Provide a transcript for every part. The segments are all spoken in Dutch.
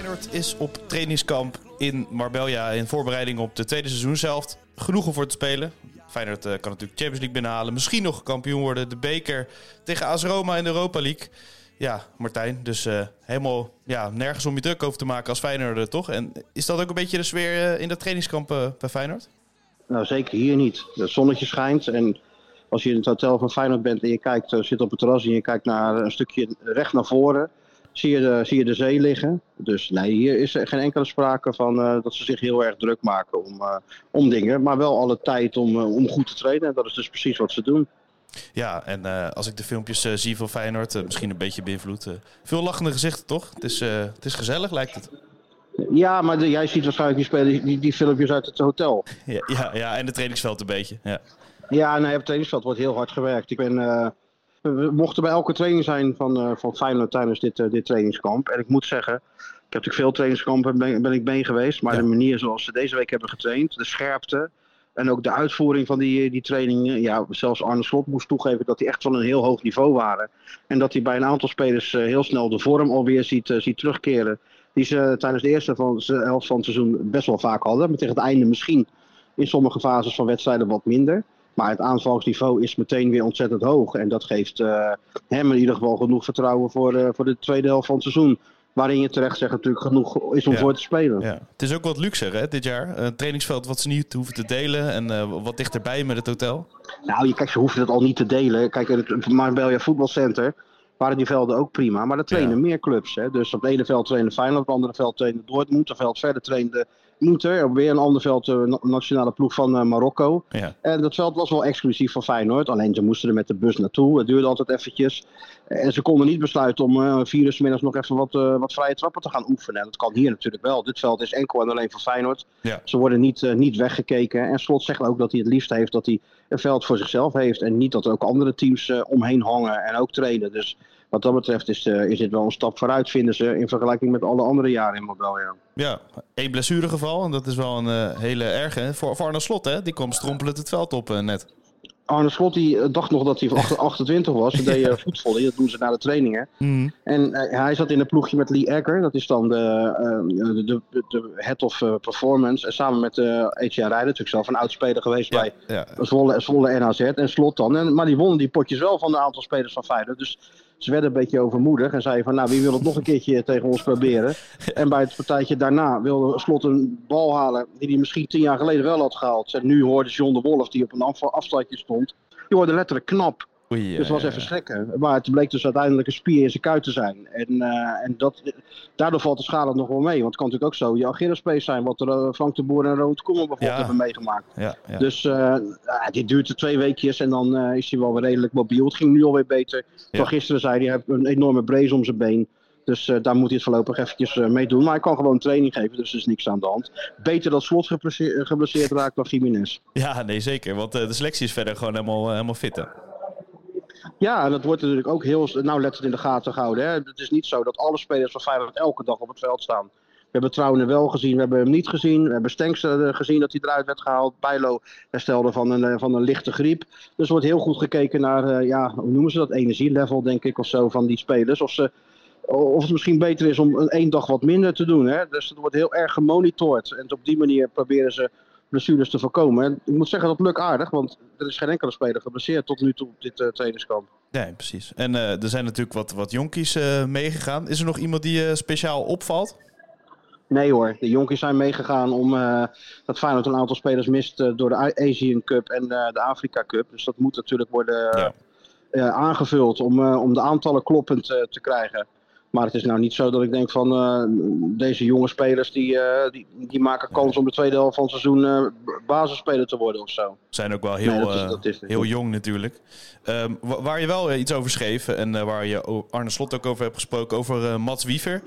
Feyenoord is op trainingskamp in Marbella in voorbereiding op de tweede seizoen zelf. Genoeg om voor te spelen. Feyenoord uh, kan natuurlijk Champions League binnenhalen. Misschien nog kampioen worden. De beker tegen AS Roma in de Europa League. Ja, Martijn. Dus uh, helemaal ja, nergens om je druk over te maken als Feyenoord, toch? En is dat ook een beetje de sfeer uh, in dat trainingskamp bij Feyenoord? Nou, zeker hier niet. Het zonnetje schijnt en als je in het hotel van Feyenoord bent en je kijkt, zit op het terras en je kijkt naar een stukje recht naar voren zie je, de, zie je de zee liggen. Dus nee, hier is er geen enkele sprake van uh, dat ze zich heel erg druk maken om, uh, om dingen. Maar wel alle tijd om, uh, om goed te trainen. En dat is dus precies wat ze doen. Ja, en als ik de filmpjes zie van Feyenoord, misschien een beetje beïnvloed. veel lachende gezichten, toch? Het is, het is gezellig, lijkt het. Ja, maar de, jij ziet waarschijnlijk die, spelen, die, die filmpjes uit het hotel. Ja, ja, ja, en het trainingsveld een beetje. Ja, ja nee, op het trainingsveld wordt heel hard gewerkt. Ik ben we mochten bij elke training zijn van, uh, van Feyenoord tijdens dit, uh, dit trainingskamp. En ik moet zeggen, ik heb natuurlijk veel trainingskampen ben, ben ik mee geweest. Maar ja. de manier zoals ze deze week hebben getraind, de scherpte en ook de uitvoering van die, die trainingen. Ja, zelfs Arne Slot moest toegeven dat die echt van een heel hoog niveau waren. En dat hij bij een aantal spelers uh, heel snel de vorm alweer ziet, ziet terugkeren. Die ze tijdens de eerste van, de helft van het seizoen best wel vaak hadden. Maar tegen het einde misschien in sommige fases van wedstrijden wat minder. Maar het aanvalsniveau is meteen weer ontzettend hoog. En dat geeft uh, hem in ieder geval genoeg vertrouwen voor, uh, voor de tweede helft van het seizoen. Waarin je terecht zegt natuurlijk genoeg is om ja. voor te spelen. Ja. Het is ook wat luxer hè, dit jaar. Een trainingsveld wat ze niet hoeven te delen. En uh, wat dichterbij met het hotel. Nou, je, kijk, ze hoeven het al niet te delen. Kijk, het Marbella Voetbalcenter waren die velden ook prima. Maar er trainen ja. meer clubs. Hè. Dus op het ene veld trainen Feyenoord, op het andere veld trainen Dortmund. Op veld verder trainde Inter. Weer een ander veld, de nationale ploeg van uh, Marokko. Ja. En dat veld was wel exclusief van Feyenoord. Alleen ze moesten er met de bus naartoe. Het duurde altijd eventjes. En ze konden niet besluiten om uh, vier middags nog even wat, uh, wat vrije trappen te gaan oefenen. En dat kan hier natuurlijk wel. Dit veld is enkel en alleen voor Feyenoord. Ja. Ze worden niet, uh, niet weggekeken. En Slot zegt ook dat hij het liefst heeft dat hij een veld voor zichzelf heeft. En niet dat er ook andere teams omheen hangen en ook trainen. Dus wat dat betreft is, is dit wel een stap vooruit, vinden ze, in vergelijking met alle andere jaren in Moldawia. Ja, één blessuregeval. En dat is wel een hele erge. Voor, voor Arne Slot, hè? Die kwam strompelend het veld op net. Arne Slot die dacht nog dat hij 28 was. Ze deed voetvolley, dat doen ze na de trainingen. Mm. En uh, hij zat in een ploegje met Lee Ecker. Dat is dan de, uh, de, de, de, head of uh, performance. En samen met uh, Etienne Rijden, natuurlijk zelf een oudspeler geweest ja, bij ja. Zwolle, Zwolle NHZ. En Slot dan. En, maar die wonnen die potjes wel van een aantal spelers van Feyenoord. Dus ze werden een beetje overmoedig en zeiden van nou wie wil het nog een keertje tegen ons proberen. En bij het partijtje daarna wilde Slot een bal halen die hij misschien tien jaar geleden wel had gehaald. En nu hoorde John de Wolf die op een af afstandje stond. Die hoorde letterlijk knap. Oei, dus het was even schrikken. Maar het bleek dus uiteindelijk een spier in zijn kuit te zijn. En, uh, en dat, daardoor valt de schade nog wel mee. Want het kan natuurlijk ook zo je Achillespees zijn. Wat er uh, Frank de Boer en Rood bijvoorbeeld Ja. hebben meegemaakt. Ja, ja. Dus uh, ja, dit duurt er twee weekjes en dan uh, is hij wel weer redelijk mobiel. Het ging nu alweer beter. Van gisteren zei hij, hij heeft een enorme brace om zijn been. Dus uh, daar moet hij het voorlopig eventjes uh, mee doen. Maar hij kan gewoon training geven, dus er is niks aan de hand. Beter dat Slot geblesseerd, geblesseerd raakt dan Jiménez. ja, nee zeker. Want uh, de selectie is verder gewoon helemaal, helemaal fit. Hè? Ja, en dat wordt natuurlijk ook heel nauwlettend in de gaten gehouden. Hè. Het is niet zo dat alle spelers van Feyenoord elke dag op het veld staan. We hebben Trouwen wel gezien, we hebben hem niet gezien. We hebben Stenks uh, gezien dat hij eruit werd gehaald. Bijlo herstelde van een, uh, van een lichte griep. Dus er wordt heel goed gekeken naar, uh, ja, hoe noemen ze dat, energielevel denk ik of zo van die spelers. Of, ze, of het misschien beter is om één dag wat minder te doen. Hè. Dus het wordt heel erg gemonitord. En op die manier proberen ze blessures te voorkomen. En ik moet zeggen dat lukt aardig, want er is geen enkele speler geblesseerd tot nu toe op dit uh, trainingskamp. Nee, precies. En uh, er zijn natuurlijk wat, wat jonkies uh, meegegaan. Is er nog iemand die speciaal opvalt? Nee hoor, de jonkies zijn meegegaan om dat Feyenoord een aantal spelers mist door de Asian Cup en de Afrika Cup. Dus dat moet natuurlijk worden ja. aangevuld om, om de aantallen kloppend te krijgen. Maar het is nou niet zo dat ik denk van uh, deze jonge spelers die, uh, die, die, maken kans om de tweede helft van het seizoen uh, basisspeler te worden of zo. Zijn ook wel heel, nee, dat is, dat is heel jong natuurlijk. Um, waar je wel iets over schreef en waar je Arne Slot ook over hebt gesproken, over Mats Wiever.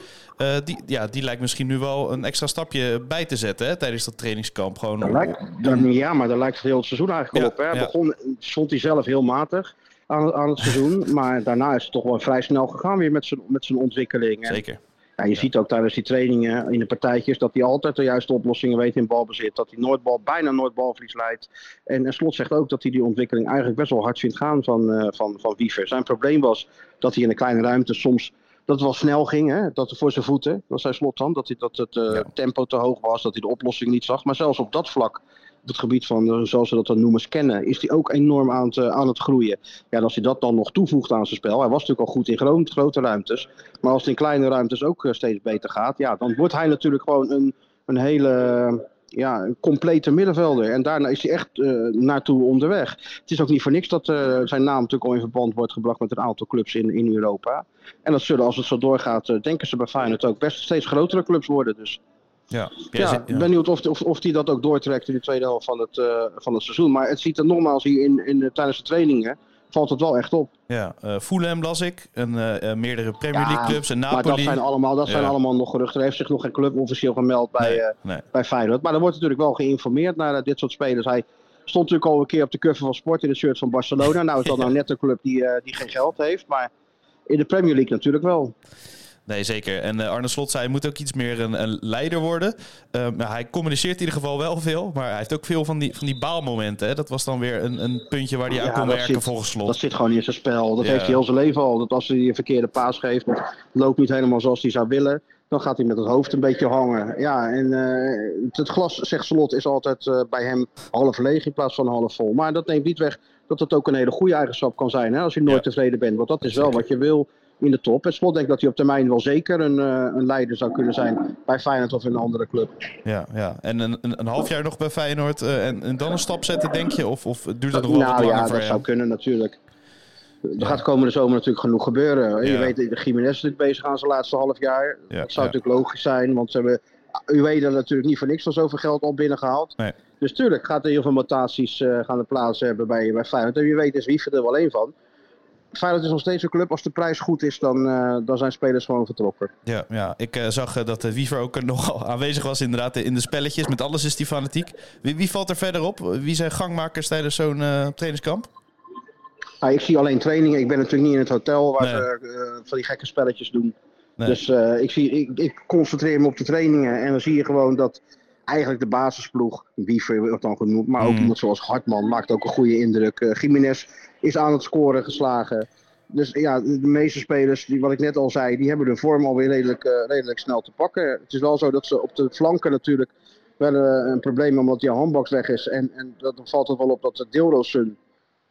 die, ja, die lijkt misschien nu wel een extra stapje bij te zetten hè, tijdens dat trainingskamp. Gewoon dat lijkt, ja, maar daar lijkt het heel het seizoen eigenlijk ja, op. Hè. Ja. Begon, stond hij zelf heel matig aan, aan het seizoen. maar daarna is het toch wel vrij snel gegaan weer met zijn, met zijn ontwikkeling. Zeker. Ja, je ziet ook tijdens die trainingen in de partijtjes dat hij altijd de juiste oplossingen weet in balbezit. Dat hij nooit bal, bijna nooit balverlies leidt. En, en Slot zegt ook dat hij die ontwikkeling eigenlijk best wel hard vindt gaan van, uh, van, van Wiever. Zijn probleem was dat hij in een kleine ruimte soms dat het wel snel ging. Hè? Dat voor zijn voeten, dat zei Slot dan. Dat, hij, dat het uh, ja. tempo te hoog was, dat hij de oplossing niet zag. Maar zelfs op dat vlak het gebied van, uh, zoals ze dat dan noemen, scannen, is hij ook enorm aan het, uh, aan het groeien. Ja, en als hij dat dan nog toevoegt aan zijn spel, hij was natuurlijk al goed in gro grote ruimtes, maar als het in kleine ruimtes ook uh, steeds beter gaat, ja, dan wordt hij natuurlijk gewoon een, een hele ja, een complete middenvelder. En daarna is hij echt naartoe onderweg. Het is ook niet voor niks dat zijn naam natuurlijk al in verband wordt gebracht met een aantal clubs in, in Europa. En dat zullen, als het zo doorgaat, denken ze bij Feyenoord ook best steeds grotere clubs worden. Dus. Ja, ja, ik ben benieuwd of, of, of die dat ook doortrekt in de tweede helft van het, uh, van het seizoen. Maar het ziet er nogmaals hier in, in, tijdens de trainingen valt het wel echt op. Ja, uh, Fulham las ik. En uh, meerdere Premier League clubs. En Napoli. Maar dat zijn allemaal, dat ja. zijn allemaal nog geruchten. Er heeft zich nog geen club officieel gemeld bij, nee, uh, nee. bij Feyenoord. Maar er wordt natuurlijk wel geïnformeerd naar dit soort spelers. Hij stond natuurlijk al een keer op de cover van Sport in het shirt van Barcelona. Nou is dat nou net een club die, die geen geld heeft. Maar in de Premier League natuurlijk wel. Nee, zeker. En uh, Arne Slot zei, hij moet ook iets meer een, een leider worden. Uh, nou, hij communiceert in ieder geval wel veel, maar hij heeft ook veel van die, van die baalmomenten. Hè? Dat was dan weer een, een puntje waar hij ja, aan kon werken zit, volgens Slot. Dat zit gewoon in zijn spel. Dat ja. heeft hij heel zijn leven al. Dat als hij een verkeerde paas geeft, het loopt niet helemaal zoals hij zou willen. Dan gaat hij met het hoofd een beetje hangen. Ja, en uh, het glas, zegt Slot, is altijd bij hem half leeg in plaats van half vol. Maar dat neemt niet weg dat het ook een hele goede eigenschap kan zijn. Hè? Als je nooit ja. tevreden bent. Want dat is wel wat je wil in de top. En Slot denkt dat hij op termijn wel zeker een, uh, een leider zou kunnen zijn bij Feyenoord of in een andere club. Ja, ja. en een, een, een half jaar nog bij Feyenoord uh, en, en, dan een stap zetten, denk je? Of, of duurt dat nog wel nou, wat langer ja, voor dat zou kunnen natuurlijk. Er ja. gaat komende zomer natuurlijk genoeg gebeuren. Ja. Je weet, de Jiménez is natuurlijk bezig aan zijn laatste half jaar. Ja, dat zou natuurlijk logisch zijn, want ze hebben Ueda natuurlijk niet voor niks van zoveel geld al binnengehaald. Nee. Dus tuurlijk gaat er heel veel mutaties uh, gaan er plaats hebben bij, bij Feyenoord. En wie weet is Wiever er wel één van. Feyenoord is nog steeds een club. Als de prijs goed is, dan, uh, dan zijn spelers gewoon vertrokken. Ja, ja. ik uh, zag uh, dat de Wiever ook nogal aanwezig was inderdaad in de spelletjes. Met alles is die fanatiek. Wie, wie valt er verder op? Wie zijn gangmakers tijdens zo'n trainingskamp? Ah, ik zie alleen trainingen. Ik ben natuurlijk niet in het hotel waar nee. ze van die gekke spelletjes doen. Nee. Dus ik, zie, ik, ik concentreer me op de trainingen. En dan zie je gewoon dat eigenlijk de basisploeg, Wiever wordt dan genoemd, maar ook mm. iemand zoals Hartman maakt ook een goede indruk. Uh, Jiménez is aan het scoren geslagen. Dus ja, de meeste spelers, die, wat ik net al zei, die hebben de vorm alweer redelijk, uh, redelijk snel te pakken. Het is wel zo dat ze op de flanken natuurlijk wel uh, een probleem hebben omdat die handbaks weg is. En, en dat valt er wel op dat de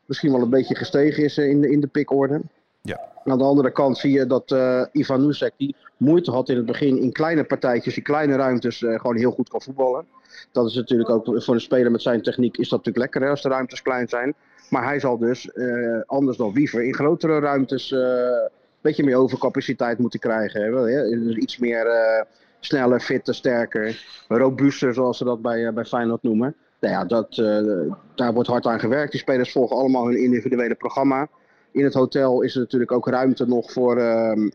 misschien wel een beetje gestegen is in de, in de pikorde. Ja. Aan de andere kant zie je dat uh, Ivan Nusek, die moeite had in het begin in kleine partijtjes, in kleine ruimtes, uh, gewoon heel goed kan voetballen. Dat is natuurlijk ook voor een speler met zijn techniek is dat natuurlijk lekker hè, als de ruimtes klein zijn. Maar hij zal dus, uh, anders dan Wiever, in grotere ruimtes een beetje meer overcapaciteit moeten krijgen. Hè? Dus iets meer sneller, fitter, sterker, robuuster zoals ze dat bij, bij Feyenoord noemen. Nou ja, dat, daar wordt hard aan gewerkt. Die spelers volgen allemaal hun individuele programma. In het hotel is er natuurlijk ook ruimte nog voor, uh,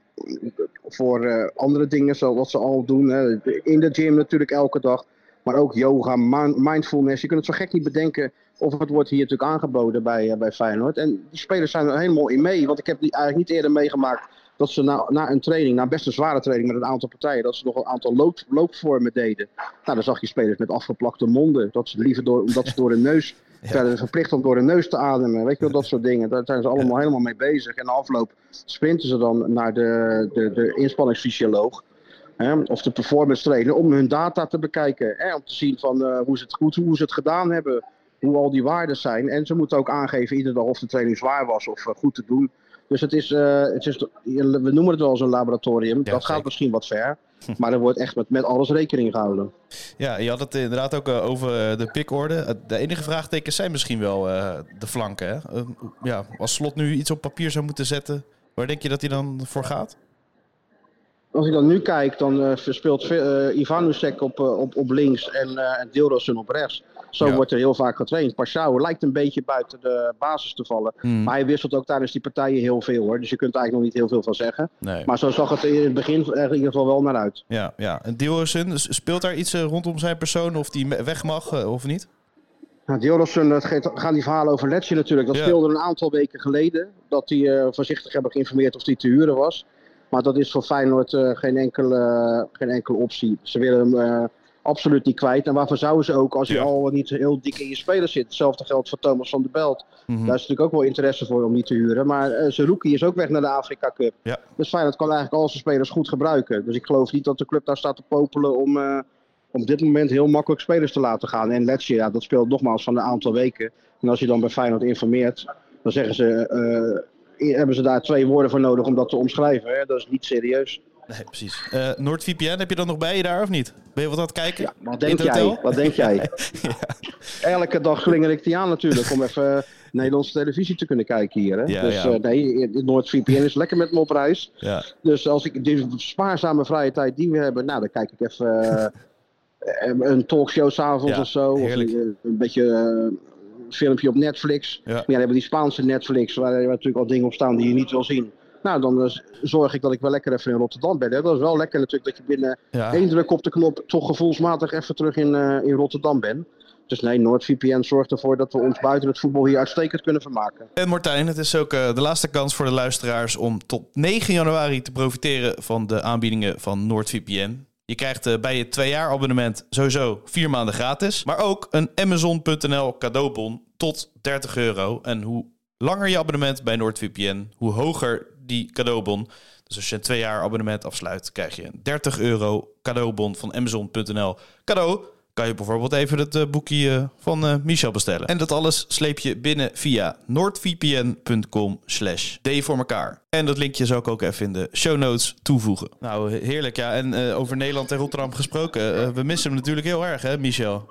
voor uh, andere dingen, zoals wat ze al doen. Hè. In de gym natuurlijk elke dag. Maar ook yoga, mindfulness. Je kunt het zo gek niet bedenken of het wordt hier natuurlijk aangeboden bij, uh, bij Feyenoord. En die spelers zijn er helemaal in mee. Want ik heb die eigenlijk niet eerder meegemaakt dat ze na, na een training, na best een zware training met een aantal partijen, dat ze nog een aantal loop, loopvormen deden. Nou, dan zag je spelers met afgeplakte monden. Dat ze liever door, omdat ze door de neus ja. Verder verplicht om door de neus te ademen. Weet je wel, dat soort dingen. Daar zijn ze allemaal ja. helemaal mee bezig. En na afloop sprinten ze dan naar de, de, de inspanningsfysioloog. Hè, of de performance trainer. Om hun data te bekijken. Hè, om te zien van, uh, hoe, ze het goed, hoe ze het gedaan hebben. Hoe al die waarden zijn. En ze moeten ook aangeven iedere dag of de training zwaar was of uh, goed te doen. Dus het is, uh, het is, we noemen het wel een laboratorium. Ja, dat gaat misschien wat ver. Maar er wordt echt met, met alles rekening gehouden. Ja, je had het inderdaad ook eh, over eh, de pikorde. De enige vraagtekens zijn misschien wel de flanken. Hè? Eh, ja, als Slot nu iets op papier zou moeten zetten, waar denk je dat hij dan voor gaat? Als ik dan nu kijk, dan eh, speelt uh, Ivanusek op, eh, op, op links en, eh Dilrosun op rechts. Zo Ja. wordt er heel vaak getraind. Pashao lijkt een beetje buiten de basis te vallen. Hmm. Maar hij wisselt ook tijdens die partijen heel veel hoor. Dus je kunt er eigenlijk nog niet heel veel van zeggen. Nee. Maar zo zag het in het begin er in ieder geval wel naar uit. Ja, ja. En Dilrosun, speelt daar iets eh, rondom zijn persoon of die weg mag eh, of niet? Nou, dat gaat- gaan die verhalen over Letje natuurlijk. Dat Ja. speelde een aantal weken geleden. Dat die eh, voorzichtig hebben geïnformeerd of die te huren was. Maar dat is voor Feyenoord eh, geen, enkele, geen enkele optie. Ze willen hem eh, absoluut niet kwijt. En waarvoor zouden ze ook als Ja. hij al niet heel dik in je speler zit? Hetzelfde geldt voor Thomas van der Belt. Mhm. Daar is natuurlijk ook wel interesse voor om niet te huren. Maar zijn rookie is ook weg naar de Afrika Cup. Ja. Dus Feyenoord kan eigenlijk al zijn spelers goed gebruiken. Dus ik geloof niet dat de club daar staat te popelen om... eh, op dit moment heel makkelijk spelers te laten gaan. En Letje, ja, dat speelt nogmaals van een aantal weken. En als je dan bij Feyenoord informeert, dan zeggen ze, hebben ze daar twee woorden voor nodig om dat te omschrijven. Hè? Dat is niet serieus. Nee, precies. Eh NoordVPN, heb je dan nog bij je daar of niet? Ben je wat aan het kijken? Ja, wat denk jij? Wat denk jij? Elke dag slinger ik die aan natuurlijk om even Nederlandse televisie te kunnen kijken hier. Hè? Ja, dus ja. eh, nee, NoordVPN is lekker met me op reis. Ja. Dus als ik die spaarzame vrije tijd die we hebben, nou dan kijk ik even eh, een talkshow s'avonds Ja, of zo. Of een, een beetje eh, filmpje op Netflix. Ja. Maar ja, dan hebben die Spaanse Netflix, waar, waar natuurlijk al dingen op staan die je niet wil zien. Nou, dan eh, zorg ik dat ik wel lekker even in Rotterdam ben. Hè. Dat is wel lekker natuurlijk dat je binnen Ja. één druk op de knop toch gevoelsmatig even terug in, eh, in Rotterdam bent. Dus nee, NoordVPN zorgt ervoor dat we ons buiten het voetbal hier uitstekend kunnen vermaken. En Martijn, het is ook eh, de laatste kans voor de luisteraars om tot 9 januari te profiteren van de aanbiedingen van NoordVPN. Je krijgt eh, bij je twee jaar abonnement sowieso vier maanden gratis. Maar ook een Amazon.nl cadeaubon tot 30 euro. En hoe langer je abonnement bij NoordVPN, hoe hoger die cadeaubon. Dus als je een twee jaar abonnement afsluit, krijg je een 30 euro cadeaubon van Amazon.nl cadeau. Kan je bijvoorbeeld even het eh, boekje eh, van eh, Michel bestellen. En dat alles sleep je binnen via noordvpn.com slash d voor elkaar. En dat linkje zou ik ook even in de show notes toevoegen. Nou, he- heerlijk ja. En over Nederland en Rotterdam gesproken. we missen hem natuurlijk heel erg hè, Michel?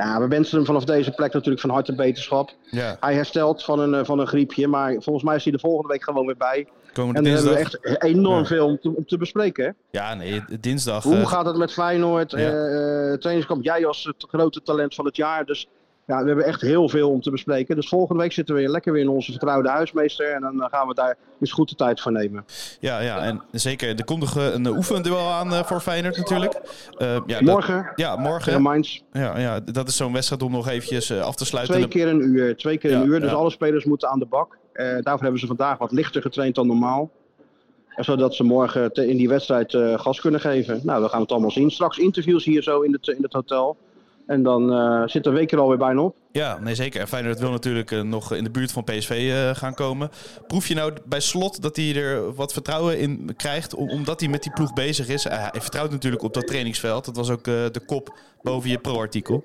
Ja, we wensen hem vanaf deze plek natuurlijk van harte beterschap. Ja, Hij herstelt van een, eh, van een griepje, maar volgens mij is hij de volgende week gewoon weer bij. komende En hebben dinsdag. we echt enorm Ja. veel om te, om te bespreken. Hè? Ja, nee, dinsdag. Hoe eh, gaat het met Feyenoord? Ja. eh, eh, trainingskamp, jij als het grote talent van het jaar. Dus ja, we hebben echt heel veel om te bespreken. Dus volgende week zitten we weer lekker weer in onze vertrouwde huismeester. En dan eh, gaan we daar eens goed de tijd voor nemen. Ja, ja, en zeker. Er komt nog een oefenduel aan eh, voor Feyenoord natuurlijk. Eh, ja, dat- Morgen, ja, morgen. Mainz, Ja, ja, dat is zo'n wedstrijd om nog eventjes af te sluiten. twee keer een uur. Twee keer Ja, een uur, dus ja. alle spelers moeten aan de bak. Daarvoor hebben ze vandaag wat lichter getraind dan normaal. Zodat ze morgen in die wedstrijd gas kunnen geven. Nou, we gaan het allemaal zien. Straks interviews hier zo in het, in het hotel. En dan eh, zit de week er alweer bijna op. Ja, nee zeker. En Feyenoord wil natuurlijk eh, nog in de buurt van PSV eh, gaan komen. Proef je nou bij Slot dat hij er wat vertrouwen in krijgt, om- omdat hij met die ploeg bezig is? Hij vertrouwt natuurlijk op dat trainingsveld. Dat was ook de kop boven je pro-artikel.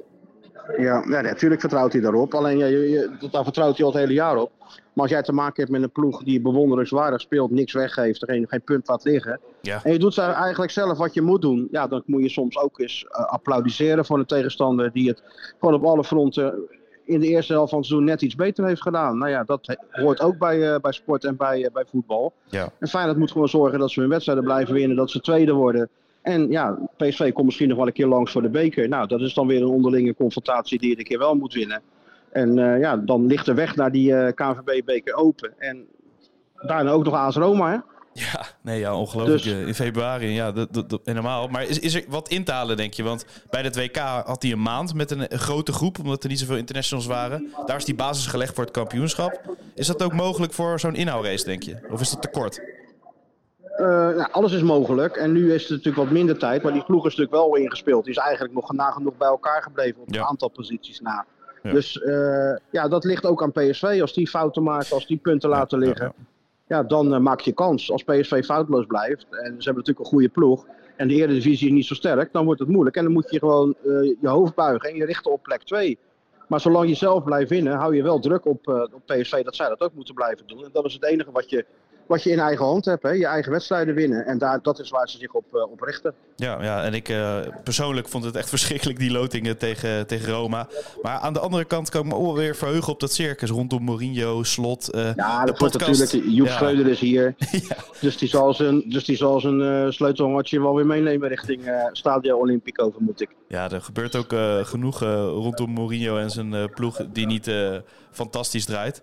Ja, ja, natuurlijk vertrouwt hij daarop. Alleen ja, je, je- daar vertrouwt hij al het hele jaar op. Maar als jij te maken hebt met een ploeg die bewonderenswaardig speelt, niks weggeeft, er geen, geen punt laat liggen. Ja. En je doet eigenlijk zelf wat je moet doen. Ja, dan moet je soms ook eens eh, applaudisseren voor een tegenstander die het gewoon op alle fronten in de eerste helft van het seizoen net iets beter heeft gedaan. Nou ja, dat hoort ook bij, eh, bij sport en bij, eh, bij voetbal. Ja. En Feyenoord moet gewoon zorgen dat ze hun wedstrijden blijven winnen, dat ze tweede worden. En ja, PSV komt misschien nog wel een keer langs voor de beker. Nou, dat is dan weer een onderlinge confrontatie die je een keer wel moet winnen. En eh, ja, dan ligt de weg naar die eh, KNVB-beker open. En daarna ook nog AS Roma, hè? Ja, nee, ja, ongelooflijk. Dus- eh, In februari, ja, dat, dat, dat- helemaal. Maar is, is er wat in te halen, denk je? Want bij het WK had hij een maand met een, een grote groep, omdat er niet zoveel internationals waren. Daar is die basis gelegd voor het kampioenschap. Is dat ook mogelijk voor zo'n inhoudrace, denk je? Of is dat te kort? Eh, nou, alles is mogelijk. En nu is het natuurlijk wat minder tijd. Maar die ploeg is natuurlijk wel ingespeeld. Die is eigenlijk nog nagenoeg bij elkaar gebleven op Ja. een aantal posities na. Ja. Dus eh, ja, dat ligt ook aan PSV. Als die fouten maken, als die punten laten liggen. Ja, dan eh, maak je kans. Als PSV foutloos blijft. En ze hebben natuurlijk een goede ploeg. En de Eredivisie is niet zo sterk. Dan wordt het moeilijk. En dan moet je gewoon eh, je hoofd buigen. En je richten op plek 2. Maar zolang je zelf blijft winnen, hou je wel druk op, op PSV dat zij dat ook moeten blijven doen. En dat is het enige wat je wat je in eigen hand hebt. Hè? Je eigen wedstrijden winnen. En daar, dat is waar ze zich op, uh, op richten. Ja, ja en ik uh, persoonlijk vond het echt verschrikkelijk, die lotingen tegen, tegen Roma. Maar aan de andere kant kan ik me weer verheugen op dat circus rondom Mourinho, Slot. Uh, ja, dat wordt natuurlijk. Joep ja. Schreuder is hier. ja. Dus die zal zijn, dus die zal zijn sleutelmatje wel weer meenemen richting Stadio Olimpico, vermoed ik. Ja, er gebeurt ook genoeg rondom Mourinho en zijn ploeg die niet fantastisch draait.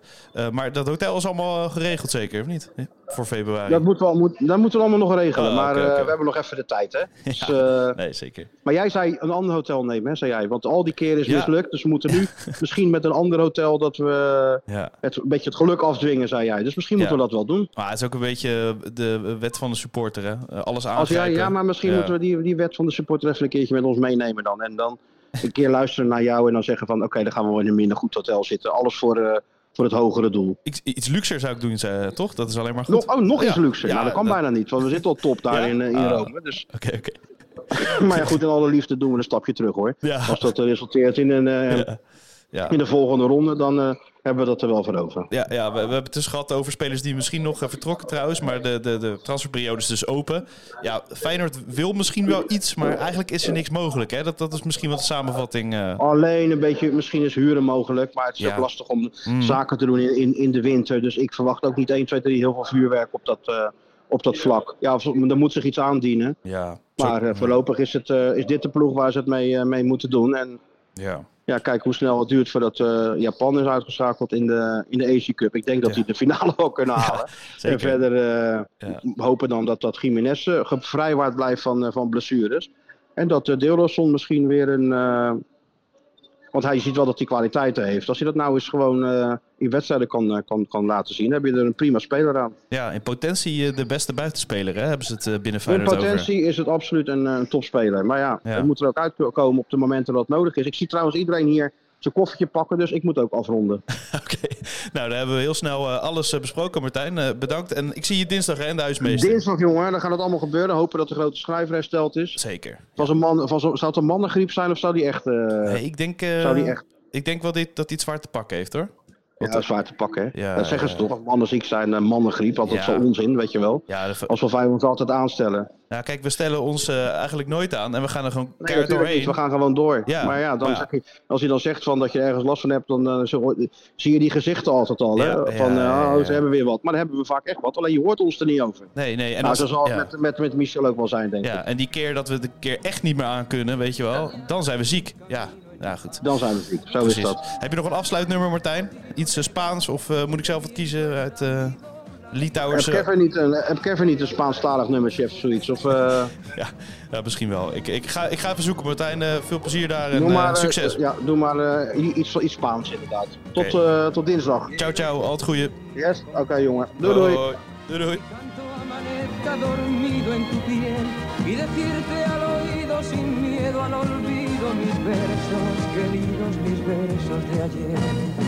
Maar dat hotel is allemaal geregeld zeker, of niet? Voor februari. Dat, moet wel, moet, dat moeten we allemaal nog regelen. Oh, maar okay, okay. Uh, we hebben nog even de tijd, hè? Dus, ja, uh, nee, zeker. Maar jij zei een ander hotel nemen, hè, zei jij. Want al die keren is ja. mislukt. Dus we moeten nu misschien met een ander hotel dat we ja. het, een beetje het geluk afdwingen, zei jij. Dus misschien moeten we dat wel doen. Maar het is ook een beetje de wet van de supporter, hè? Alles aan. Ja, ja, maar misschien moeten we die, die wet van de supporter even een keertje met ons meenemen dan. En dan een keer luisteren naar jou en dan zeggen van... oké, dan gaan we wel in een minder goed hotel zitten. Alles voor... Uh, voor het hogere doel. Iets, iets luxer zou ik doen, zei, toch? Dat is alleen maar goed. Nog, oh, nog iets luxer. Ja, nou, dat kan dat... bijna niet, want we zitten al top daar ja? in, in uh, Rome. Dus... Oké, okay, oké. Okay. maar ja, goed, in alle liefde doen we een stapje terug, hoor. Als dat resulteert in een... Uh, ja. in de volgende ronde, dan hebben we dat er wel voor over. Ja, ja we, we hebben het dus gehad over spelers die misschien nog uh, vertrokken trouwens, maar de, de, de transferperiode is dus open. Ja, Feyenoord wil misschien wel iets, maar eigenlijk is er niks mogelijk. Hè? Dat, dat is misschien wat de samenvatting. Uh... Alleen een beetje, misschien is huren mogelijk, maar het is ja. ook lastig om mm. zaken te doen in, in, in de winter. Dus ik verwacht ook niet 1, 2, 3 heel veel vuurwerk op dat, op dat vlak. Ja, er moet zich iets aandienen. Ja, maar voorlopig is, het, is dit de ploeg waar ze het mee, mee moeten doen. En ja ja, kijk hoe snel het duurt voordat uh, Japan is uitgeschakeld in de, in de Asia Cup. Ik denk dat ja. die de finale wel kunnen halen. Ja, en verder uh, ja. hopen dan dat, dat Jiménez uh, gevrijwaard blijft van, van blessures. En dat uh, misschien weer een... want hij ziet wel dat hij kwaliteiten heeft. Als hij dat nou eens gewoon in wedstrijden kan, kan, kan laten zien, heb je er een prima speler aan. Ja, in potentie de beste buitenspeler, hè? hebben ze het binnen Feyenoord In potentie over. is het absoluut een, een topspeler. Maar ja, ja. het moet er ook uitkomen op de momenten dat het nodig is. Ik zie trouwens iedereen hier zijn koffertje pakken, dus ik moet ook afronden. Oké, okay. nou dan hebben we heel snel uh, alles uh, besproken, Martijn. Uh, bedankt. En ik zie je dinsdag hè, in de huismeester. Dinsdag, jongen, dan gaat het allemaal gebeuren. Hopen dat de grote schrijver hersteld is. Zeker. Was een man, was, zou het een mannengriep zijn of zou die echt... nee, ik denk, zou die echt... ik denk wel dit, dat hij het zwaar te pakken heeft, hoor. Ja, dat is zwaar te pakken. Hè? Ja, dat zeggen ze toch, mannen ziek zijn, mannengriep. Want dat is wel onzin, weet je wel. Ja, de... Als we vijf ons altijd aanstellen. Nou, kijk, we stellen ons uh, eigenlijk nooit aan en we gaan er gewoon nee, keihard doorheen. Niet. We gaan gewoon door. Ja, maar ja, dan maar ja. Zeg je, als je dan zegt van dat je ergens last van hebt, dan uh, zo, zie je die gezichten altijd al. Hè? Ja, van, oh, ze hebben weer wat. Maar dan hebben we vaak echt wat. Alleen je hoort ons er niet over. Nee, nee. En nou, als, zo zal het met, met, met Michel ook wel zijn, denk ik. Ja, en die keer dat we de keer echt niet meer aan kunnen, weet je wel, dan zijn we ziek. Ja, ja, goed. Dan zijn we ziek. Zo Precies. is dat. Heb je nog een afsluitnummer, Martijn? Iets uh, Spaans of uh, moet ik zelf wat kiezen uit uh, Litouwers? Heb Kevin niet een, heb Kevin niet een Spaanstalig nummertje of zoiets? Of, ja, ja, misschien wel. Ik, ik, ga, ik ga even zoeken, Martijn. veel plezier daar en maar, succes. ja, doe maar iets, iets Spaans inderdaad. Tot, okay. tot dinsdag. Ciao, ciao. Al het goede. Yes, oké okay, jongen. Doei, doei. Doei, doei. dormido en tu piel y decirte al oído sin miedo al olvido mis versos queridos, mis versos de ayer.